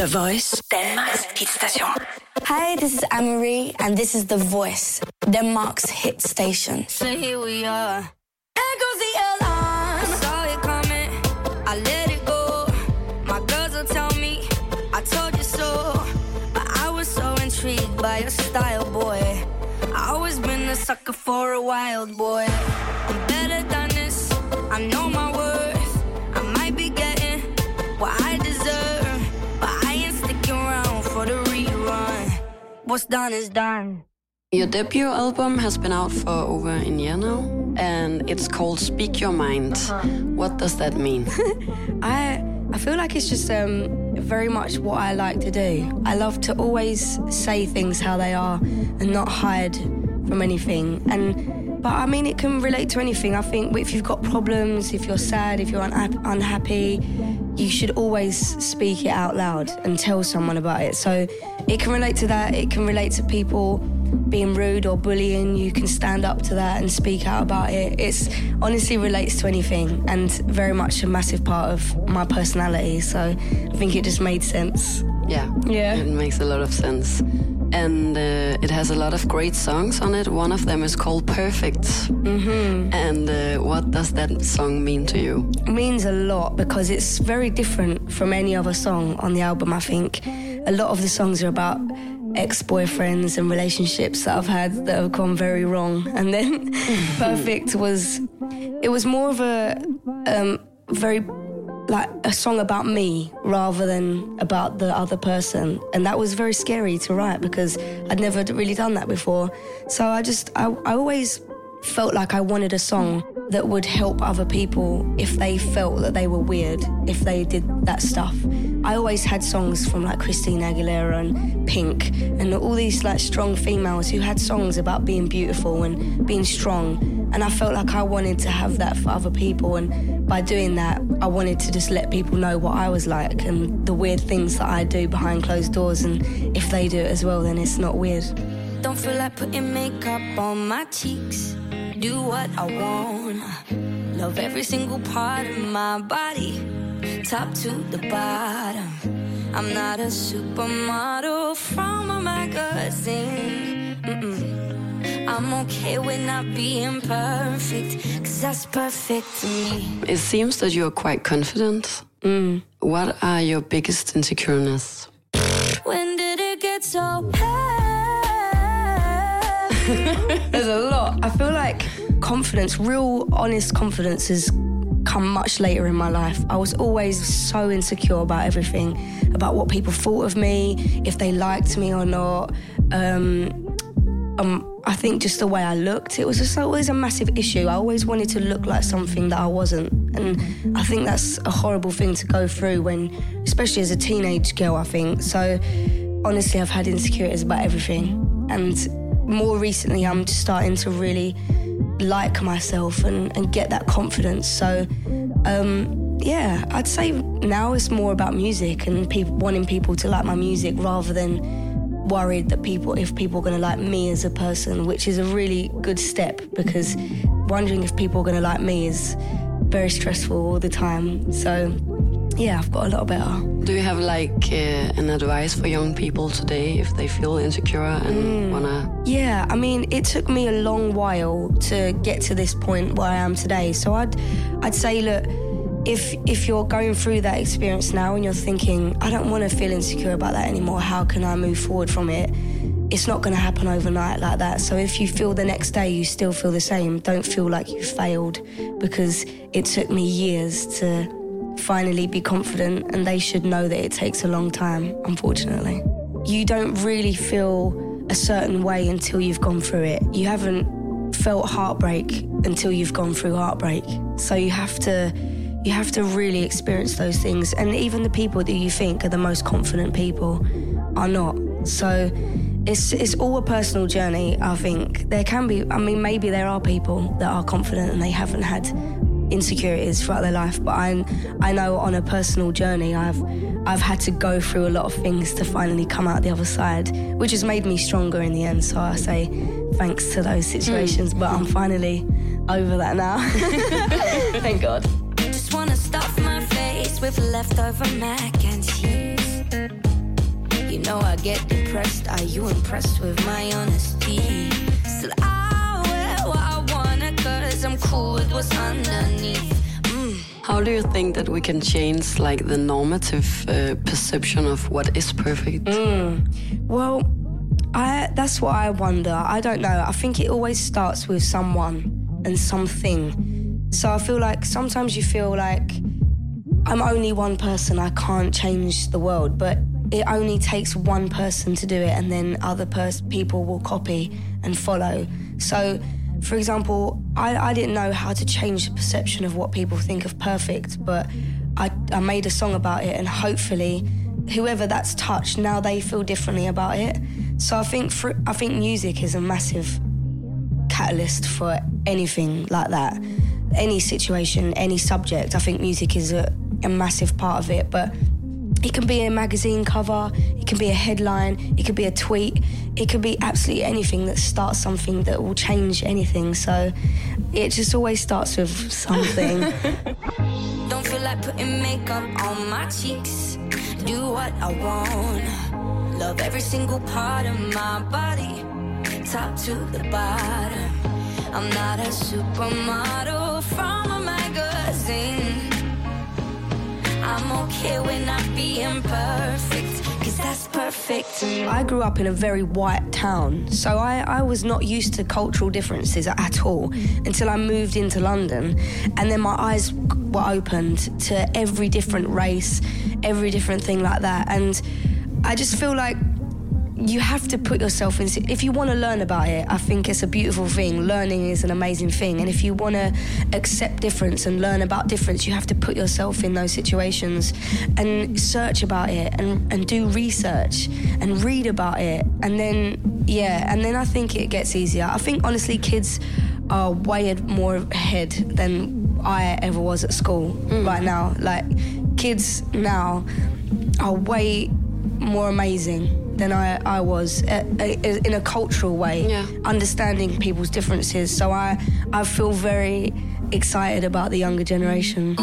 The Voice, Danmarks hitstation. Hi, this is Anne-Marie, and this is The Voice, Denmark's hit station. So here we are. There goes the alarm. I saw it coming. I let it go. My girls will tell me I told you so. But I was so intrigued by your style, boy. I always been a sucker for a wild boy. I'm better than this. I know my What's done is done. Your debut album has been out for over a year now, and it's called Speak Your Mind. What does that mean? I I feel like it's just um, very much what I like to do. I love to always say things how they are and not hide from anything. And but I mean, it can relate to anything. I think if you've got problems, if you're sad, if you're unha- unhappy, you should always speak it out loud and tell someone about it. So it can relate to that. It can relate to people being rude or bullying. You can stand up to that and speak out about it. It's honestly relates to anything and very much a massive part of my personality. So I think it just made sense. Yeah. Yeah. It makes a lot of sense. And uh, it has a lot of great songs on it. One of them is called Perfect. Mm-hmm. And uh, what does that song mean to you? means a lot because it's very different from any other song on the album. I think a lot of the songs are about ex-boyfriends and relationships that I've had that have gone very wrong, and then "Perfect" was it was more of a um, very like a song about me rather than about the other person, and that was very scary to write because I'd never really done that before. So I just I, I always felt like I wanted a song that would help other people if they felt that they were weird, if they did that stuff. I always had songs from like Christina Aguilera and Pink and all these like strong females who had songs about being beautiful and being strong. And I felt like I wanted to have that for other people. And by doing that, I wanted to just let people know what I was like and the weird things that I do behind closed doors. And if they do it as well, then it's not weird. Don't feel like putting makeup on my cheeks. Do what I want. Love every single part of my body, top to the bottom. I'm not a supermodel from a magazine. Mm-mm. I'm okay with not being perfect, cause that's perfect to me. It seems that you're quite confident. Mm. What are your biggest insecurities? When did it get so bad? There's a lot. I feel like confidence, real honest confidence, has come much later in my life. I was always so insecure about everything, about what people thought of me, if they liked me or not. Um, um, I think just the way I looked, it was just always a massive issue. I always wanted to look like something that I wasn't. And I think that's a horrible thing to go through when, especially as a teenage girl, I think. So honestly, I've had insecurities about everything. And more recently, I'm just starting to really like myself and, and get that confidence. So, um, yeah, I'd say now it's more about music and people wanting people to like my music rather than worried that people if people are going to like me as a person, which is a really good step because wondering if people are going to like me is very stressful all the time. So, yeah, I've got a lot better. Do you have like uh, an advice for young people today if they feel insecure and wanna? Yeah, I mean, it took me a long while to get to this point where I am today. So I'd, I'd say, look, if if you're going through that experience now and you're thinking, I don't want to feel insecure about that anymore. How can I move forward from it? It's not going to happen overnight like that. So if you feel the next day you still feel the same, don't feel like you failed because it took me years to finally be confident and they should know that it takes a long time, unfortunately. You don't really feel a certain way until you've gone through it. You haven't felt heartbreak until you've gone through heartbreak. So you have to you have to really experience those things and even the people that you think are the most confident people are not. So it's it's all a personal journey, I think. There can be I mean maybe there are people that are confident and they haven't had insecurities throughout their life, but I I know on a personal journey I've I've had to go through a lot of things to finally come out the other side, which has made me stronger in the end. So I say thanks to those hmm. situations, but I'm finally over that now. Thank God. Just wanna stuff my face with leftover mac and cheese. You know I get depressed? Are you impressed with my honesty? Still, I wear what I wanna, cause I'm cool with what's underneath. How do you think that we can change like the normative uh, perception of what is perfect? Well, I that's what I wonder. I don't know. I think it always starts with someone and something. So I feel like sometimes you feel like I'm only one person. I can't change the world, but it only takes one person to do it, and then other pers- people will copy and follow. So, for example, I, I didn't know how to change the perception of what people think of perfect, but I, I made a song about it, and hopefully, whoever that's touched now they feel differently about it. So I think I think music is a massive catalyst for anything like that. Any situation, any subject, I think music is a, a massive part of it. But it can be a magazine cover, it can be a headline, it could be a tweet, it could be absolutely anything that starts something that will change anything. So it just always starts with something. Don't feel like putting makeup on my cheeks. Do what I want. Love every single part of my body, top to the bottom. I'm not a supermodel from I'm being perfect, cause that's perfect. I grew up in a very white town, so I, I was not used to cultural differences at all until I moved into London. And then my eyes were opened to every different race, every different thing like that. And I just feel like you have to put yourself in. If you want to learn about it, I think it's a beautiful thing. Learning is an amazing thing. And if you want to accept difference and learn about difference, you have to put yourself in those situations and search about it and, and do research and read about it. And then, yeah, and then I think it gets easier. I think, honestly, kids are way more ahead than I ever was at school mm. right now. Like, kids now are way more amazing than I, I was uh, uh, in a cultural way, Yeah. understanding people's differences. So I, I feel very excited about the younger generation.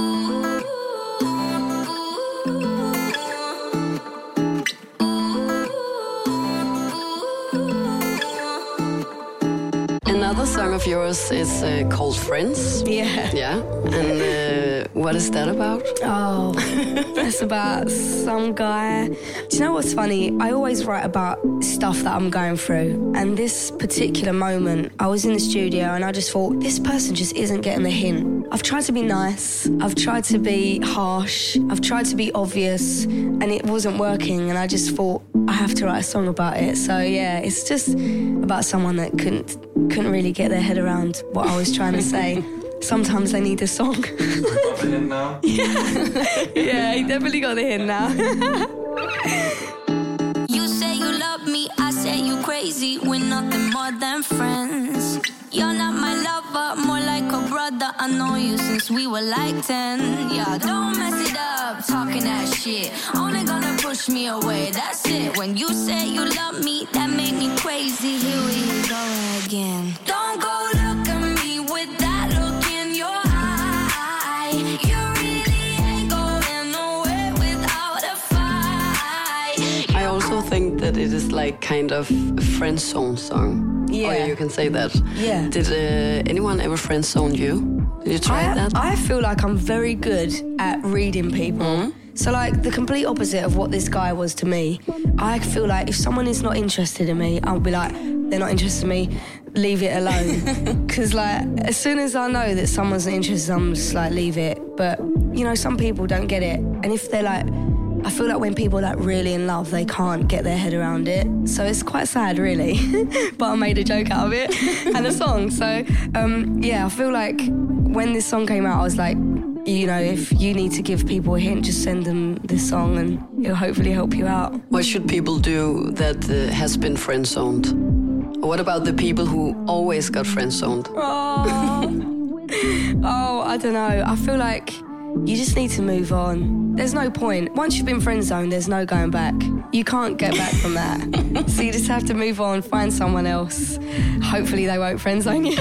Of yours is uh, called Friends. Yeah. Yeah. And uh, what is that about? Oh, it's about some guy. Do you know what's funny? I always write about stuff that I'm going through. And this particular moment, I was in the studio and I just thought, this person just isn't getting the hint. I've tried to be nice, I've tried to be harsh, I've tried to be obvious, and it wasn't working. And I just thought, I have to write a song about it. So yeah, it's just about someone that couldn't couldn't really get their head around what I was trying to say. Sometimes they need a song. Got the hint now? yeah, he definitely got the hint now. You say you love me, I say you crazy. We're nothing more than friends. I know you since we were like 10. Yeah, don't mess it up, talking that shit. Only gonna push me away, that's it. When you say you love me, that made me crazy. Here we go again. Don't go that it is like kind of a friend zone song. Yeah. Or you can say that. Yeah. Did uh, anyone ever friend zone you? Did you try I, that? I feel like I'm very good at reading people. So, like, the complete opposite of what this guy was to me. I feel like if someone is not interested in me, I'll be like, they're not interested in me, leave it alone. Because, like, as soon as I know that someone's not interested, I'm just like, leave it. But, you know, some people don't get it. And if they're like, I feel like when people are like really in love, they can't get their head around it. So it's quite sad, really. but I made a joke out of it and a song. So um, yeah, I feel like when this song came out, I was like, you know, if you need to give people a hint, just send them this song and it'll hopefully help you out. What should people do that uh, has been friend zoned? What about the people who always got friend zoned? Oh, oh, I don't know. I feel like you just need to move on. There's no point. Once you've been friend zoned, there's no going back. You can't get back from that. so you just have to move on, find someone else. Hopefully they won't friend zone you. You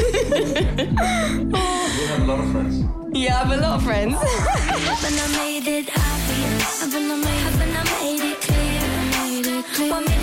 have a lot of friends. yeah, I have a lot of friends. Haven't I made it obvious? Haven't I made, haven't I made it clear?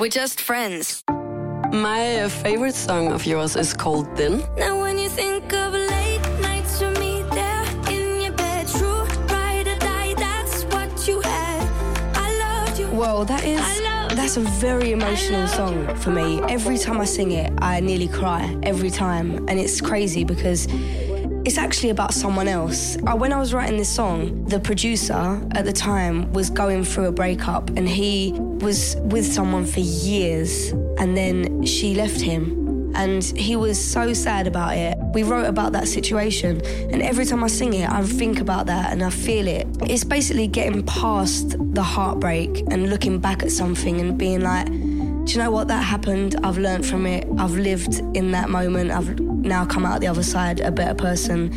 We're just friends. My uh, favorite song of yours is called Then. Now when you think of late nights with me there in your bed, true ride or die, that's what you had. I loved you. Well, that is. That's a very emotional song for me. Every time I sing it, I nearly cry every time, and it's crazy because it's actually about someone else. Uh, When I was writing this song, the producer at the time was going through a breakup, and he was with someone for years, and then she left him. And he was so sad about it. We wrote about that situation, and every time I sing it, I think about that and I feel it. It's basically getting past the heartbreak and looking back at something and being like, do you know what? That happened. I've learned from it. I've lived in that moment. I've now come out the other side a better person.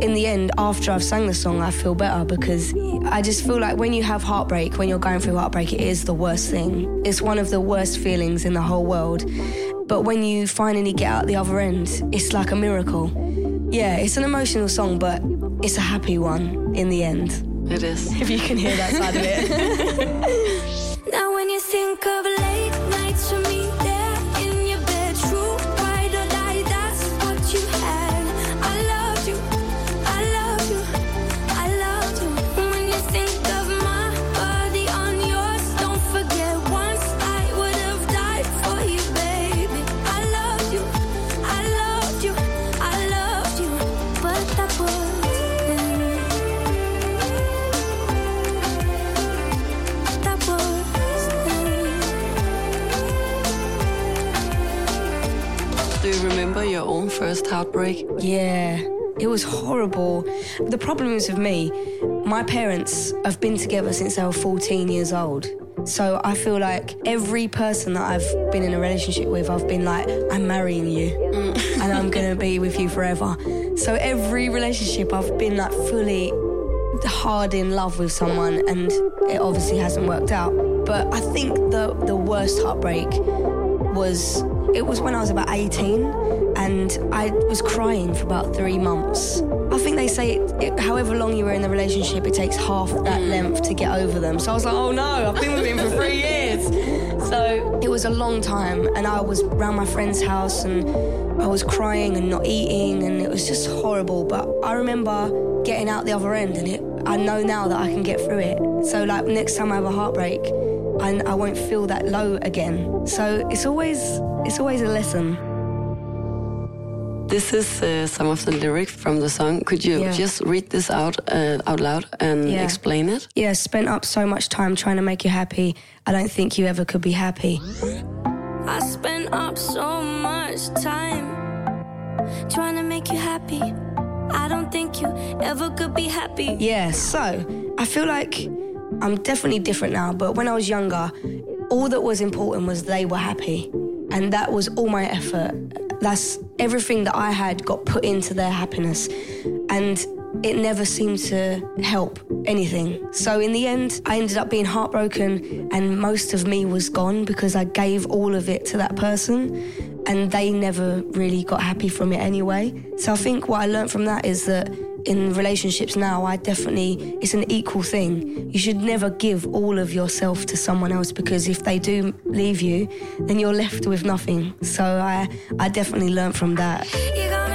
In the end, after I've sang the song, I feel better because I just feel like when you have heartbreak, when you're going through heartbreak, it is the worst thing. It's one of the worst feelings in the whole world. But when you finally get out the other end, it's like a miracle. Yeah, it's an emotional song, but it's a happy one in the end. It is. If you can hear that side of it. Now when you think of late horrible. The problem is with me, my parents have been together since they were 14 years old. So I feel like every person that I've been in a relationship with, I've been like, I'm marrying you mm. and I'm gonna be with you forever. So every relationship, I've been like fully hard in love with someone and it obviously hasn't worked out. But I think the, the worst heartbreak was it was when I was about 18 and I was crying for about three months. I think they say it, it, however long you were in the relationship, it takes half that mm. length to get over them. So I was like, oh no, I've been with him for three years. So it was a long time and I was around my friend's house and I was crying and not eating and it was just horrible. But I remember getting out the other end and it, I know now that I can get through it. So like next time I have a heartbreak, and I won't feel that low again. So it's always it's always a lesson. This is uh, some of the lyrics from the song. Could you Yeah. just read this out uh, out loud and Yeah. explain it? Yeah, spent up so much time trying to make you happy. I don't think you ever could be happy. I spent up so much time trying to make you happy. I don't think you ever could be happy. Yeah, so I feel like I'm definitely different now, but when I was younger, all that was important was they were happy. And that was all my effort. That's everything that I had got put into their happiness. And it never seemed to help anything. So in the end, I ended up being heartbroken, and most of me was gone because I gave all of it to that person, and they never really got happy from it anyway. So I think what I learned from that is that in relationships now, I definitely, it's an equal thing. You should never give all of yourself to someone else because if they do leave you, then you're left with nothing. So I, I definitely learned from that. You're gonna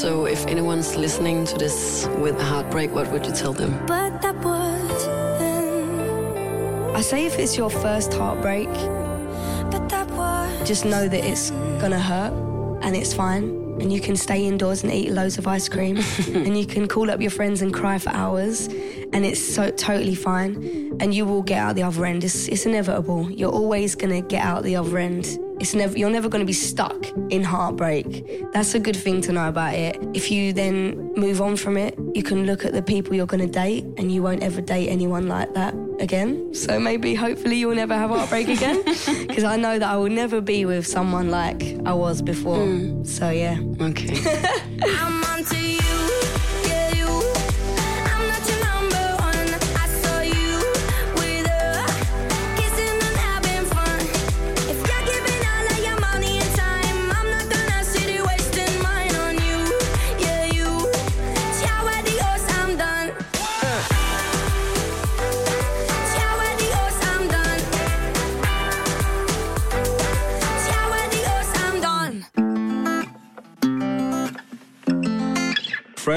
So, if anyone's listening to this with a heartbreak, what would you tell them? But that was then. I say if it's your first heartbreak, But that was. just know that it's gonna hurt and it's fine. And you can stay indoors and eat loads of ice cream. and you can call up your friends and cry for hours. And it's so totally fine, and you will get out the other end. It's, it's inevitable. You're always gonna get out the other end. It's never you're never gonna be stuck in heartbreak. That's a good thing to know about it. If you then move on from it, you can look at the people you're gonna date, and you won't ever date anyone like that again. So maybe, hopefully, you'll never have heartbreak again. Because I know that I will never be with someone like I was before. Hmm. So yeah. Okay.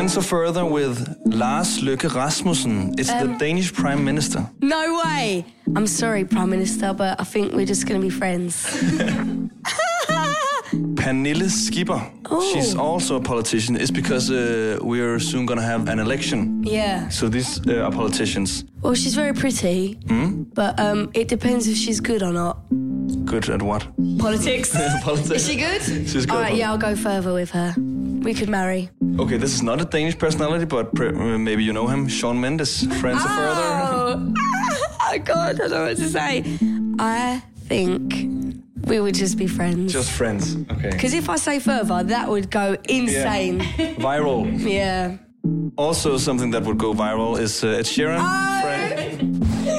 Are further with Lars Løkke Rasmussen. It's the Danish Prime Minister. No way. I'm sorry, Prime Minister, but I think we're just gonna be friends. Pernille Skipper. She's also a politician. It's because uh, we're soon gonna have an election. yeah. So these uh, are politicians. Well, she's very pretty, but um, it depends if she's good or not. Good at what? Politics. Politics. Is she good? She's good. All right, yeah, I'll go further with her. We could marry. Okay, this is not a Danish personality, but pr- maybe you know him. Shawn Mendes. Friends are further. Oh, oh God, I don't know what to say. I think we would just be friends. Just friends. Okay. Because if I say further, that would go insane. Viral. Yeah. Also, something that would go viral is uh, Ed Sheeran. Oh.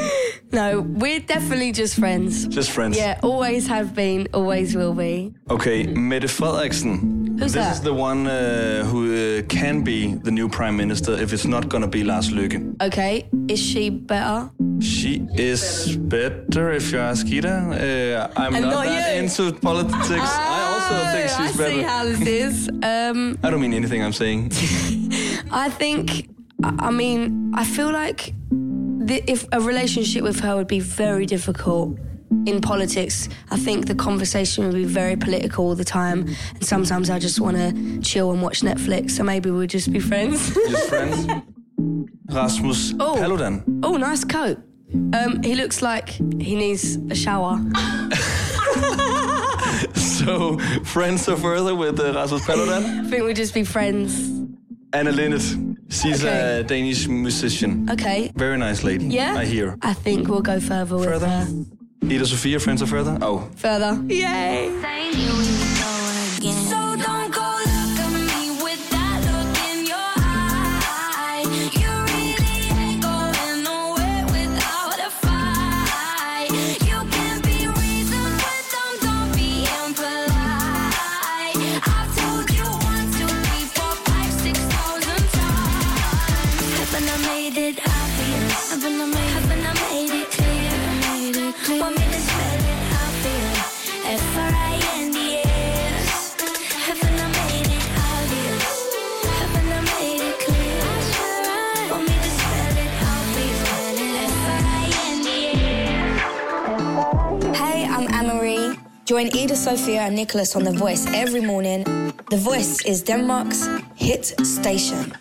No, we're definitely just friends. Just friends. Yeah, always have been, always will be. Okay, Mette Frederiksen. Who's this that? is the one uh, who uh, can be the new prime minister if it's not gonna be Lars Løkke. Okay, is she better? She is better, if you ask Ida. Uh, I'm And not, not that you. into politics. I also think Oh, she's I better. see how this is. Um, I don't mean anything I'm saying. I think, I I mean, I feel like the, if a relationship with her would be very difficult in politics. I think the conversation would be very political all the time, and sometimes I just want to chill and watch Netflix. So maybe we'll just be friends. Just friends. Rasmus Oh. Paludan. oh, nice coat. Um, he looks like he needs a shower. So, friends are further with uh, Rasmus Paludan. I think we'll just be friends. Anne Linnet. She's Okay. a Danish musician. Okay. Very nice lady. Yeah. I hear. I think we'll go further with Further? her. Ida Sofia, friends are further. Oh, Further. Yay. Join Ida Sophia and Nicholas on The Voice every morning. The Voice is Denmark's hit station.